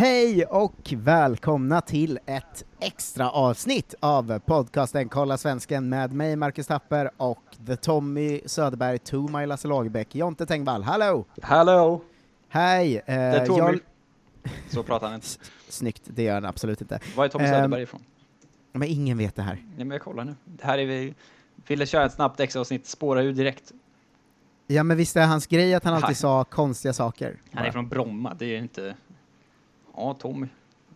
Hej och välkomna till ett extra avsnitt av podcasten Kolla Svensken med mig, Marcus Tapper, och The Tommy Söderberg, to my Lasse Lagerbäck, Jonte Tengvall. Hallå! Hallå! Hej! Eh, Det är Tommy. jag- Så pratar han inte. Snyggt, det gör han absolut inte. Var är Tommy Ehm, Söderberg ifrån? Men ingen vet det här. Nej men jag kollar nu. Det här är vi... Ville köra ett snabbt extra avsnitt, spåra ur direkt. Ja men visst är hans grej att han alltid Nej. sa konstiga saker? Han är från Bromma, det är ju inte... Ja, Tommy.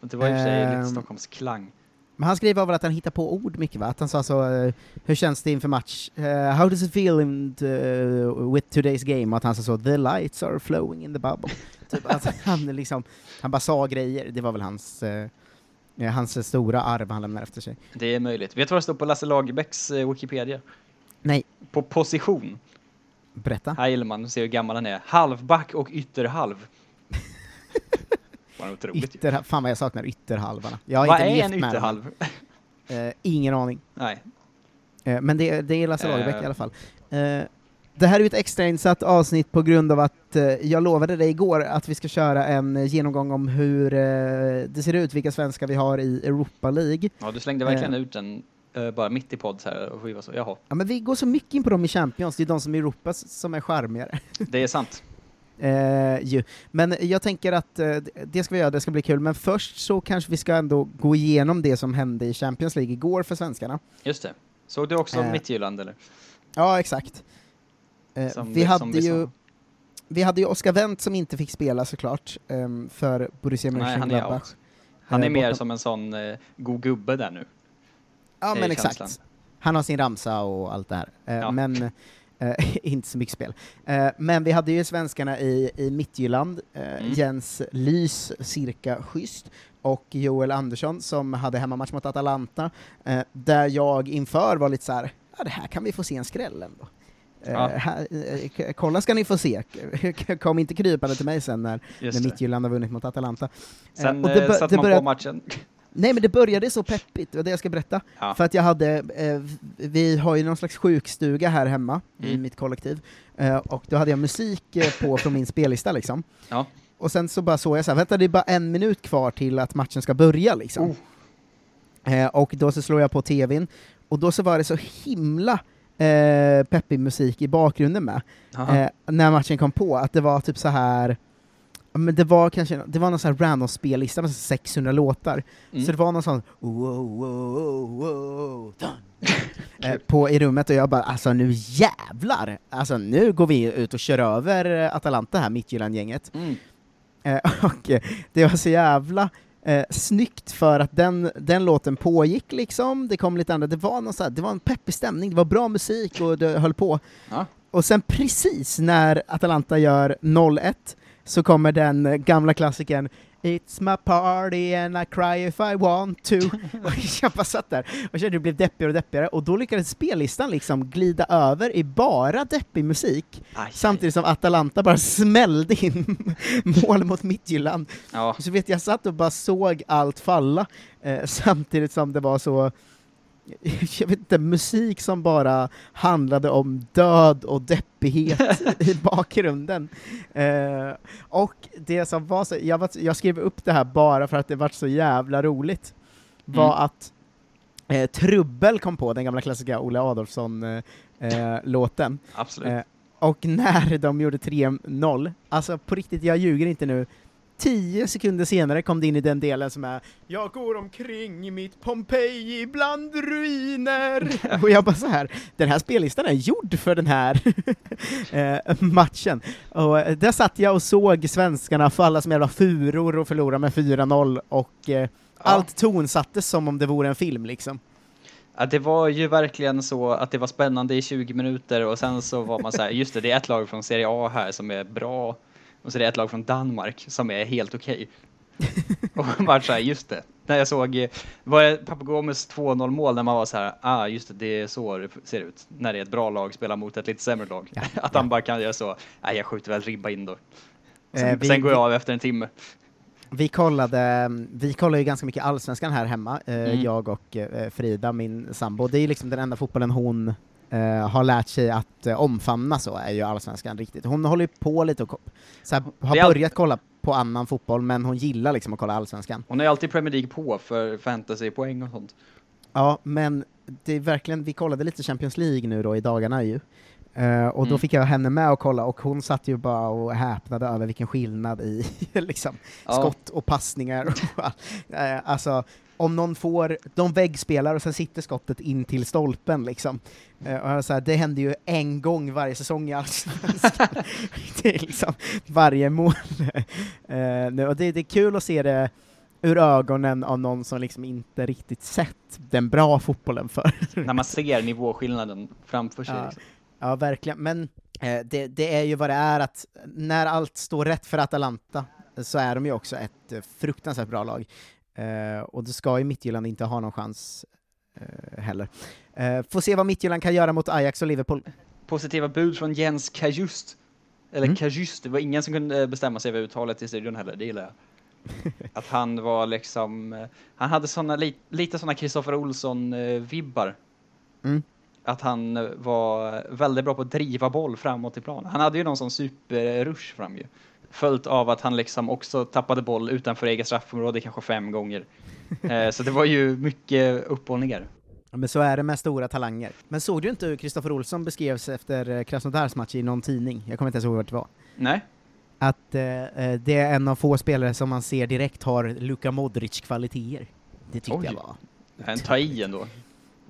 Det var i och för sig Ehm. lite Stockholms klang. Men hans grej var väl att han hittade på ord mycket va? Att han sa så, eh, hur känns det inför match? Eh, how does it feel in the, with today's game? Och att han sa så, the lights are flowing in the bubble. typ, att han liksom, han bara sa grejer, det var väl hans, eh, hans stora arv han lämnade efter sig. Det är möjligt. Vet du vad det står på Lasse Lagerbäcks Wikipedia? Nej, På position. berätta. Här gillar man att se hur gammal han är. Halvback och ytterhalv. Otroligt. Ytter, fan vad jag saknar ytterhalvarna. Jag Vad inte är en ytterhalv? Eh, ingen aning. Nej. Eh, men det, det är Lasse Lagerbäck Eh. i alla fall. Eh, det här är ju ett extrainsatt avsnitt på grund av att eh, jag lovade dig igår att vi ska köra en genomgång om hur eh, det ser ut, vilka svenskar vi har i Europa League. Ja, du slängde verkligen ut den eh, bara mitt i podd så här och vi var så, jaha, Ja, men vi går så mycket in på dem i Champions, det är de som är i Europa s- som är charmigare. det är sant. Eh, ju. Men jag tänker att eh, det ska vi göra, det ska bli kul, men först så kanske vi ska ändå gå igenom det som hände i Champions League igår för svenskarna. Just det. Såg du också Eh. Midtjylland eller? Ja, exakt. Eh, Som vi, det- hade vi ju, vi hade ju Oskar Wendt som inte fick spela såklart, ehm, för Borussia Nej, han är Mönchengladbach. Han är mer som en sån eh, god gubbe där nu. Ja, men exakt. känslan. Han har sin ramsa och allt det här. Eh, Ja. Men inte så mycket spel. Eh, men vi hade ju svenskarna i, i Midtjylland, eh, Mm. Jens Lys, cirka schysst, och Joel Andersson som hade hemmamatch mot Atalanta, eh, där jag inför var lite så här, ja det här kan vi få se en skräll ändå. Eh, Ja. här, eh, k- kolla ska ni få se, kom inte krypande till mig sen när, när Just det. Midtjylland har vunnit mot Atalanta. Eh, Sen och det eh, satte man på matchen. Nej men det började så peppigt, det var det jag ska berätta. Ja. För att jag hade, eh, vi har ju någon slags sjukstuga här hemma i Mm. mitt kollektiv, eh, och då hade jag musik eh, på från min spellista liksom. Ja. Och sen så bara såg jag så här, vänta det är bara en minut kvar till att matchen ska börja liksom. Oh. Eh, och då så slår jag på tvn, och då så var det så himla eh, peppig musik i bakgrunden med, eh, när matchen kom på, att det var typ så här men det var kanske, det var någon sån här random spellista med så 600 låtar, Mm. så det var någon sån eh, på, i rummet och jag bara alltså nu jävlar! Alltså nu går vi ut och kör över Atalanta här, Midtjylland-gänget. Mm. Eh, och eh, det var så jävla eh, snyggt för att den, den låten pågick liksom, det kom lite andra, det var, någon så här, det var en peppig stämning, det var bra musik och det höll på. Ja. Och sen precis när Atalanta gör 0-1 så kommer den eh, gamla klassikern It's my party and I cry if I want to. och jag bara satt där och kände det blev deppigare och deppigare, och då lyckades spellistan liksom glida över i bara deppig musik, Aj, samtidigt som Atalanta bara smällde in mål mot Midtjylland. Ja. Så vet jag satt och bara såg allt falla, eh, samtidigt som det var så jag vet inte, musik som bara handlade om död och deppighet i bakgrunden. Eh, och det som var så, jag, var, jag skrev upp det här bara för att det var så jävla roligt, var Mm. att eh, Trubbel kom på den gamla klassiska Olle Adolfsson-låten. Absolut. Eh, och när de gjorde 3-0, alltså på riktigt, jag ljuger inte nu, tio sekunder senare kom det in i den delen som är Jag går omkring i mitt Pompeji bland ruiner. och jag bara så här, den här spellistan är gjord för den här eh, matchen. Och eh, där satt jag och såg svenskarna falla som jävla furor och förlora med 4-0 och eh, allt tonsattes som om det vore en film liksom. Ja, det var ju verkligen så att det var spännande i 20 minuter och sen så var man så här, just det, det är ett lag från Serie A här som är bra och så är det ett lag från Danmark som är helt okej. och man var så här, just det. När jag såg, var det Papagomes 2-0 mål när man var så här, ah just det, det är så det ser ut. När det är ett bra lag spelar mot ett lite sämre lag. Ja, att han bara kan göra så, nej jag skjuter väl ribba in då. Sen, Eh, vi- sen går jag av efter en timme. Vi kollade, vi kollar ju ganska mycket Allsvenskan här hemma, eh, Mm. jag och eh, Frida, min sambo. Det är liksom den enda fotbollen hon eh, har lärt sig att eh, omfamna så, är ju Allsvenskan riktigt. Hon håller ju på lite och så här, har all- börjat kolla på annan fotboll, men hon gillar liksom att kolla allsvenskan. Hon är alltid Premier League på för fantasypoäng och sånt. Ja, men det är verkligen, vi kollade lite Champions League nu då i dagarna ju. Uh, och då Mm. fick jag henne med och kolla, och hon satt ju bara och häpnade över vilken skillnad i liksom, Ja. skott och passningar. Och, uh, alltså, om någon får, de väggspelar och sen sitter skottet in till stolpen liksom. Uh, och så här, det händer ju en gång varje säsong i Allsvenskan. det är liksom varje mål. Nu, och det, det är kul att se det ur ögonen av någon som liksom inte riktigt sett den bra fotbollen för. När man ser nivåskillnaden framför sig. Ja. Liksom. Ja, verkligen. Men eh, det, det är ju vad det är att när allt står rätt för Atalanta så är de ju också ett eh, fruktansvärt bra lag. Eh, och då ska ju Midtjylland inte ha någon chans eh, heller. Eh, får se vad Midtjylland kan göra mot Ajax och Liverpool. Positiva bud från Jens Kajust. Eller Mm. Kajust, det var ingen som kunde bestämma sig över uttalet i studion heller, det gillar jag. Att han var liksom, eh, han hade såna, li, lite såna Kristoffer Olsson-vibbar. Mm. Att han eh, var väldigt bra på att driva boll framåt i planen. Han hade ju någon sån superrush fram ju. Följt av att han liksom också tappade boll utanför eget straffområde kanske fem gånger. Eh, så det var ju mycket upp och ner. Ja, Men så är det med stora talanger. Men såg du inte hur Kristoffer Olsson beskrevs efter eh, Krasnodars match i någon tidning? Jag kommer inte ens ihåg vart det var. Nej? Att eh, eh, det är en av få spelare som man ser direkt har Luka Modric-kvaliteter. Det tyckte Oj. jag var En ta i ändå.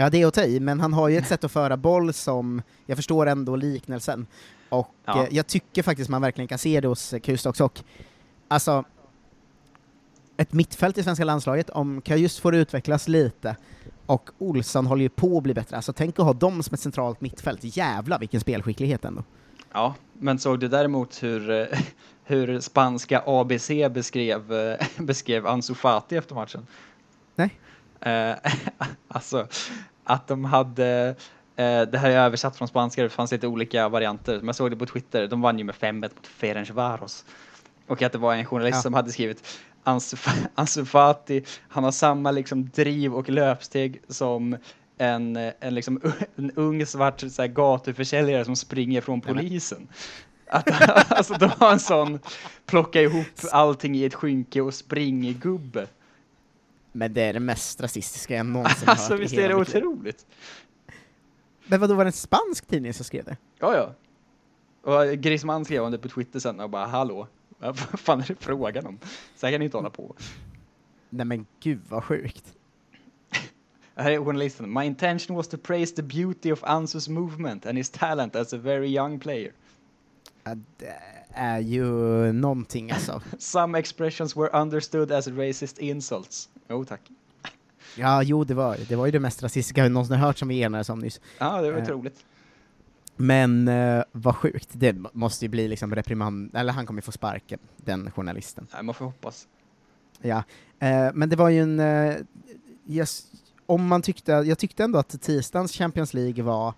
Ja, det är att ta i, men han har ju ett sätt att föra boll som, jag förstår ändå liknelsen. Och Ja. eh, jag tycker faktiskt man verkligen kan se det hos eh, Kustoks och, alltså, ett mittfält i svenska landslaget, om Kajus får utvecklas lite, och Olsson håller ju på att bli bättre, alltså tänk att ha dem som ett centralt mittfält, jävla vilken spelskicklighet ändå. Ja, men såg du däremot hur, eh, hur spanska ABC beskrev, beskrev Ansu Fati efter matchen? Nej. Eh, alltså, att de hade, eh, det här är översatt från spanska, det fanns lite olika varianter, men jag såg det på Twitter, de vann ju med 5-1 mot Ferencvaros. Och att det var en journalist Ja. som hade skrivit Ansu, Fa- Ansu Fati, han har samma liksom driv och löpsteg som en, en, liksom, en ung svart så här, gatuförsäljare som springer från polisen. Att, alltså de har en sån plocka ihop allting i ett skynke och spring-gubbe. Men det är det mest rasistiska jag någonsin Alltså hört i visst är det otroligt? Men vadå, var det en spansk tidning som skrev det? Ja, ja. Och Griezmann skrev om det på Twitter sen och bara hallå, vad fan är det frågan om? Så här kan ni inte hålla på. Nej men gud vad sjukt. Här är journalisten. My intention was to praise the beauty of Ansus movement and his talent as a very young player. Det är ju någonting alltså. Some expressions were understood as racist insults. Jo tack. Ja, jo det var det var ju det mest rasistiska jag någonsin hört som vi enades om nyss. Ja, det var Eh. otroligt. Men uh, vad sjukt, det må- måste ju bli liksom reprimand, eller han kommer ju få sparken, den journalisten. Nej, man får hoppas. Ja, Eh, men det var ju en, eh, yes, om man tyckte, jag tyckte ändå att tisdagens Champions League var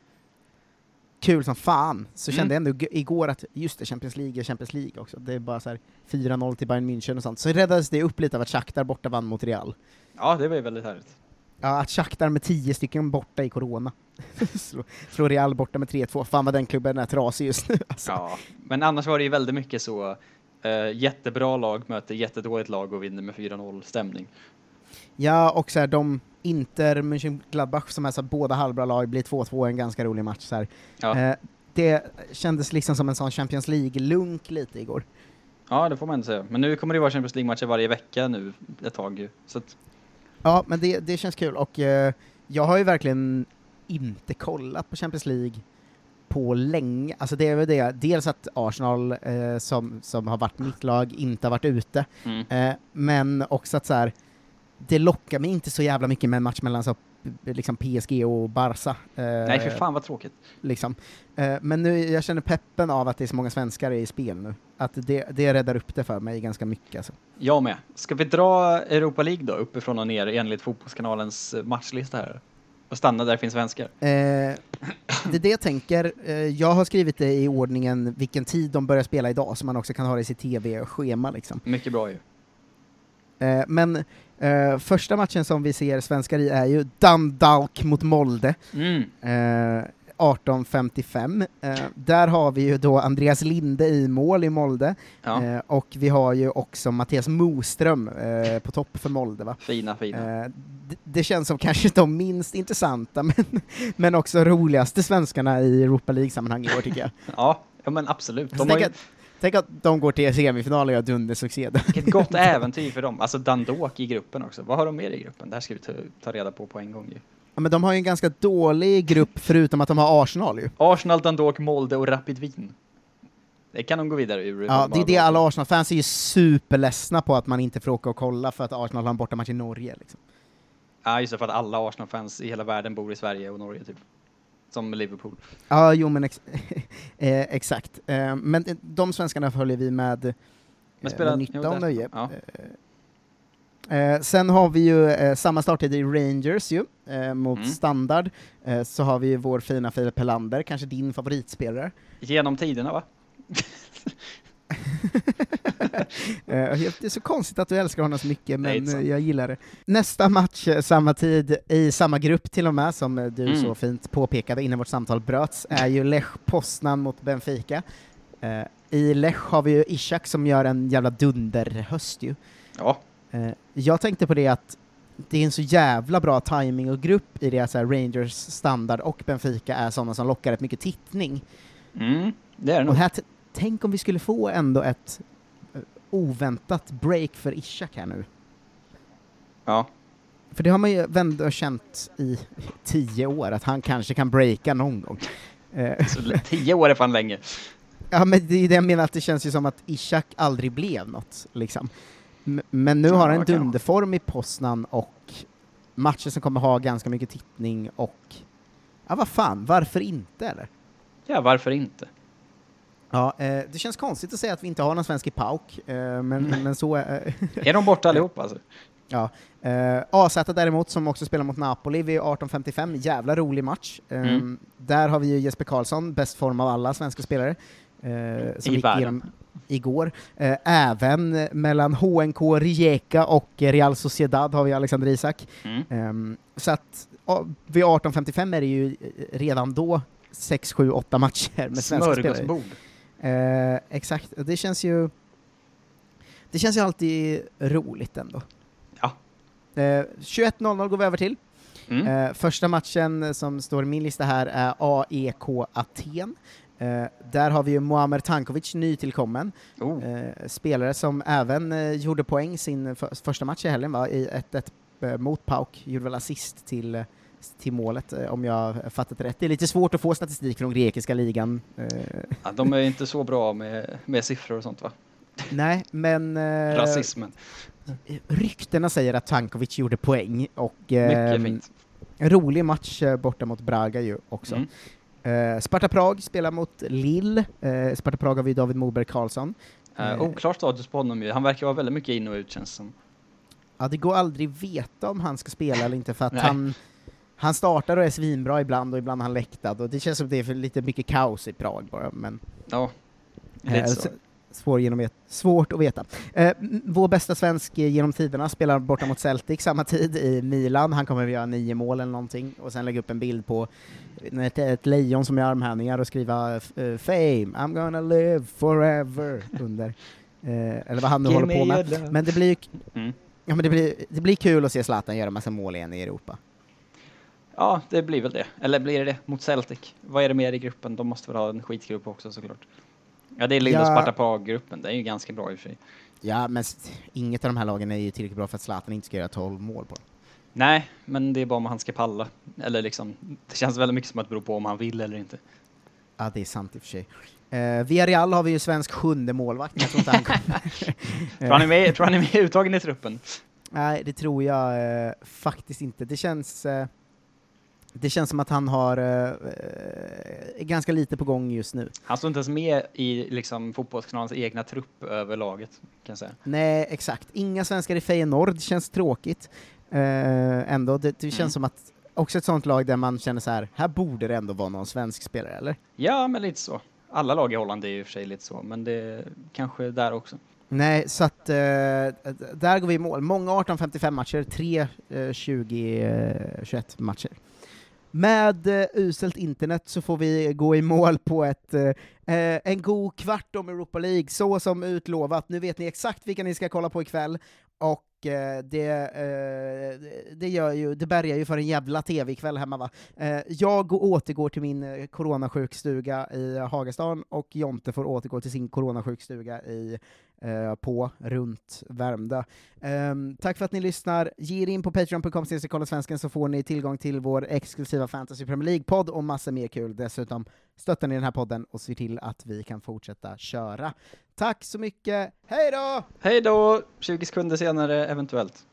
kul som fan, så Mm. kände jag ändå igår att just det, Champions League är Champions League också, det är bara så här 4-0 till Bayern München och sånt, så räddades det upp lite av att Shakhtar borta vann mot Real. Ja, det var ju väldigt härligt. Ja, att Shakhtar med 10 stycken borta i Corona, slår Real borta med 3-2, fan vad den klubben är trasig just nu alltså. Ja, men annars var det ju väldigt mycket så eh, jättebra lag möter jättedåligt lag och vinner med 4-0 stämning. Ja, och så här, de Inter, Mönchengladbach som är så här, båda halvbra lag, blir 2-2 en ganska rolig match. Så. Ja. Eh, det kändes liksom som en sån Champions League-lunk lite igår. Ja, det får man ändå säga. Men nu kommer det vara Champions League-matcher varje vecka nu ett tag. Så att, Ja, men det, det känns kul, och eh, jag har ju verkligen inte kollat på Champions League på länge. Alltså det är väl det, dels att Arsenal, eh, som, som har varit mitt lag, inte har varit ute, mm. Eh, men också att så här, det lockar mig inte så jävla mycket med en match mellan så, liksom PSG och Barca. Eh, Nej, för fan vad tråkigt. Liksom. Eh, men nu, jag känner peppen av att det är så många svenskar i spel nu. Att det, det räddar upp det för mig ganska mycket. Alltså. Jag med. Ska vi dra Europa League då, uppifrån och ner enligt Fotbollskanalens matchlista här? Och stanna där det finns svenskar. Eh, det är det jag tänker. Eh, jag har skrivit det i ordningen vilken tid de börjar spela idag, så man också kan ha det i sitt tv-schema. Liksom. Mycket bra ju. Eh, men eh, första matchen som vi ser svenskar i är ju Dundalk mot Molde. Mm. Eh, 18.55. Eh, där har vi ju då Andreas Linde i mål i Molde, Ja, eh, och vi har ju också Mattias Moström eh, på topp för Molde. Va? fina, fina. D- det känns som kanske de minst intressanta, men, men också roligaste svenskarna i Europa League-sammanhang i år tycker jag. Ja, ja men absolut. De Så har ju tänk att de går till semifinal och gör dundersuccé. ett gott äventyr för dem. Alltså Dandok i gruppen också. Vad har de mer i gruppen? Det här ska vi ta, ta reda på på en gång ju. Ja, men de har ju en ganska dålig grupp förutom att de har Arsenal ju. Arsenal, Dandok, Molde och Rapid Wien. Det kan de gå vidare ur. Ja, det är det alla Arsenal-fans är ju superledsna på att man inte får åka och kolla för att Arsenal har en bortamatch i Norge. Liksom. Ja, just det, för att alla Arsenal-fans i hela världen bor i Sverige och Norge typ. Som Liverpool. Ja, jo men ex eh, exakt. Eh, men de svenskarna följer vi med, eh, Men spelar- med nytta och nöje. ja. Eh, eh, sen har vi ju eh, samma starttid i Rangers ju, eh, mot Mm. standard. Eh, så har vi vår fina Filip Helander, kanske din favoritspelare. Genom tiderna va? Eh, det är så konstigt att du älskar honom så mycket, Nej, men eh, jag gillar det. Nästa match, eh, samma tid, i samma grupp till och med, som du Mm. så fint påpekade innan vårt samtal bröts, är ju Lech Poznan mot Benfica. I Lech har vi ju Ishak som gör en jävla dunderhöst ju. Ja, jag tänkte på det att det är en så jävla bra timing och grupp i det att Rangers standard och Benfica är sådana som lockar rätt mycket tittning. mm, det är det nog. Tänk om vi skulle få ändå ett eh, oväntat break för Ishak här nu. Ja, För det har man ju ändå känt i tio år, att han kanske kan breaka någon gång. Eh, tio år är fan länge. ja, men det är det jag menar, att det känns ju som att Ishak aldrig blev något, liksom. Men nu har han en dunderform i Poznan och matcher som kommer ha ganska mycket tittning och... Ja, vad fan, varför inte eller? Ja, varför inte? Ja, eh, det känns konstigt att säga att vi inte har någon svensk i PAOK, eh, men, Mm. men så är Är de borta allihop alltså? Ja. Eh, AZ däremot, som också spelar mot Napoli vid 18.55, jävla rolig match. Eh, Mm. Där har vi ju Jesper Karlsson, bäst form av alla svenska spelare, eh, som I gick igenom igår. Eh, även eh, mellan HNK Rijeka och eh, Real Sociedad har vi Alexander Isak. Mm. Eh, så att vid 18.55 är det ju eh, redan då 6, 7, 8 matcher med svenska spelare. Eh, exakt, det känns ju... Det känns ju alltid roligt ändå. Ja. Eh, 21.00 går vi över till. Mm. Eh, första matchen som står i min lista här är AEK Aten. Eh, där har vi ju Muamer Tankovic, nytillkommen, Oh. eh, spelare som även eh, gjorde poäng sin för, första match i helgen, va? i 1-1 eh, mot Pauk, gjorde väl assist till, till målet, eh, om jag fattat rätt. Det är lite svårt att få statistik från grekiska ligan. Eh, Ja, de är inte så bra med, med siffror och sånt va? nej, men... eh, Rasismen. Ryktena säger att Tankovic gjorde poäng, och Mycket fint. en rolig match borta mot Braga ju också. Mm. Sparta Prag spelar mot Lille. Eh, Sparta Prag har vi David Moberg Karlsson. Uh, oklar status på honom ju. Han verkar vara väldigt mycket in och ut känns som. Ja, det går aldrig veta om han ska spela eller inte för att han, han startar och är svinbra ibland och ibland är han läktad och det känns som det är för lite mycket kaos i Prag bara, men Ja, eh, lite så. s- svår genom vet, svårt att veta. Eh, vår bästa svensk eh, genom tiderna spelar borta mot Celtic samma tid i Milan. Han kommer att göra nio mål eller någonting och sen lägga upp en bild på ett, ett lejon som gör armhävningar och skriva eh, “Fame, I'm gonna live forever” under. Eh, eller vad han nu håller på me med. Men det blir ju Mm. Ja, men det blir, det blir kul att se Zlatan göra massa mål igen i Europa. Ja, det blir väl det. Eller blir det det mot Celtic? Vad är det mer i gruppen? De måste väl ha en skitgrupp också såklart. Ja, det är och Ja. Sparta Prag-gruppen. Det är ju ganska bra i och för sig. Ja, men inget av de här lagen är ju tillräckligt bra för att Zlatan inte ska göra 12 mål på dem. Nej, men det är bara om han ska palla. Eller liksom, det känns väldigt mycket som att det beror på om han vill eller inte. Ja, det är sant i och för sig. Eh, via Real har vi ju svensk sjunde målvakt, jag tror inte han kommer. Tror han är med, tror han är med uttagen i truppen? Nej, det tror jag eh, faktiskt inte. Det känns... Eh, det känns som att han har eh, eh, ganska lite på gång just nu. Han står inte ens med i liksom, fotbollskanalens egna trupp över laget, kan jag säga. Nej, exakt. Inga svenskar i Feyenoord, känns tråkigt. Eh, ändå, det, det känns Mm. som att också ett sånt lag där man känner så här, här borde det ändå vara någon svensk spelare, eller? Ja, men lite så. Alla lag i Holland är ju i och för sig lite så, men det kanske där också. Nej, så att eh, där går vi i mål. Många 18-55 matcher, tre eh, 20-21 matcher med eh, uselt internet så får vi gå i mål på ett, eh, eh, en god kvart om Europa League, så som utlovat. Nu vet ni exakt vilka ni ska kolla på ikväll, och eh, det, eh, det, gör ju, det bärgar ju för en jävla TV-kväll hemma va. Eh, jag återgår till min coronasjukstuga i Hagastan, och Jonte får återgå till sin coronasjukstuga i eh, på, runt Värmdö. Um, tack för att ni lyssnar. Ge er in på patreon.com svensken så får ni tillgång till vår exklusiva Fantasy Premier League-podd och massa mer kul. Dessutom stöttar ni den här podden och ser till att vi kan fortsätta köra. Tack så mycket, hej då! Hej då! 20 sekunder senare, eventuellt.